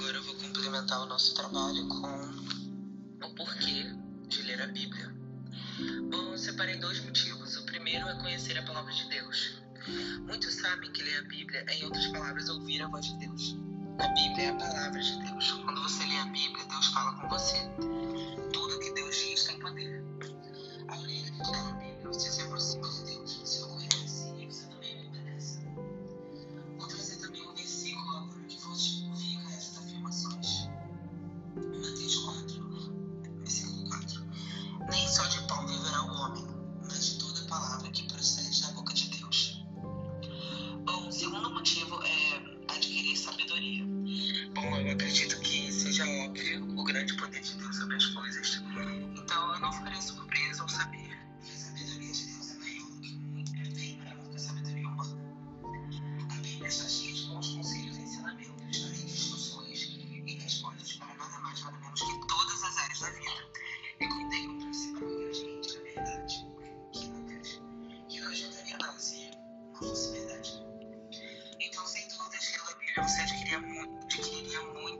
Agora eu vou complementar o nosso trabalho com o porquê de ler a Bíblia. Bom, eu separei dois motivos. O primeiro é conhecer a palavra de Deus. Muitos sabem que ler a Bíblia é, em outras palavras, ouvir a voz de Deus. A Bíblia é a palavra de Deus. Quando você lê a Bíblia, Deus fala com você. Tudo que Deus diz tem poder. Ao ler a Bíblia, você se segundo motivo é adquirir sabedoria. Bom, eu acredito que seja óbvio o grande poder de Deus sobre as coisas. Então eu não ficarei surpreso ao saber que a sabedoria de Deus é maior do que muito vem a sabedoria humana. A Bíblia está cheia de bons conselhos e ensinamentos, além de discussões e respostas para nada mais nada menos que todas as áreas da vida. E contém o principal ingrediente da verdade, que nunca que não ajudaria a não fosse verdade. Então, sem dúvidas, pela Bíblia você adquiria muito, adquiria muito.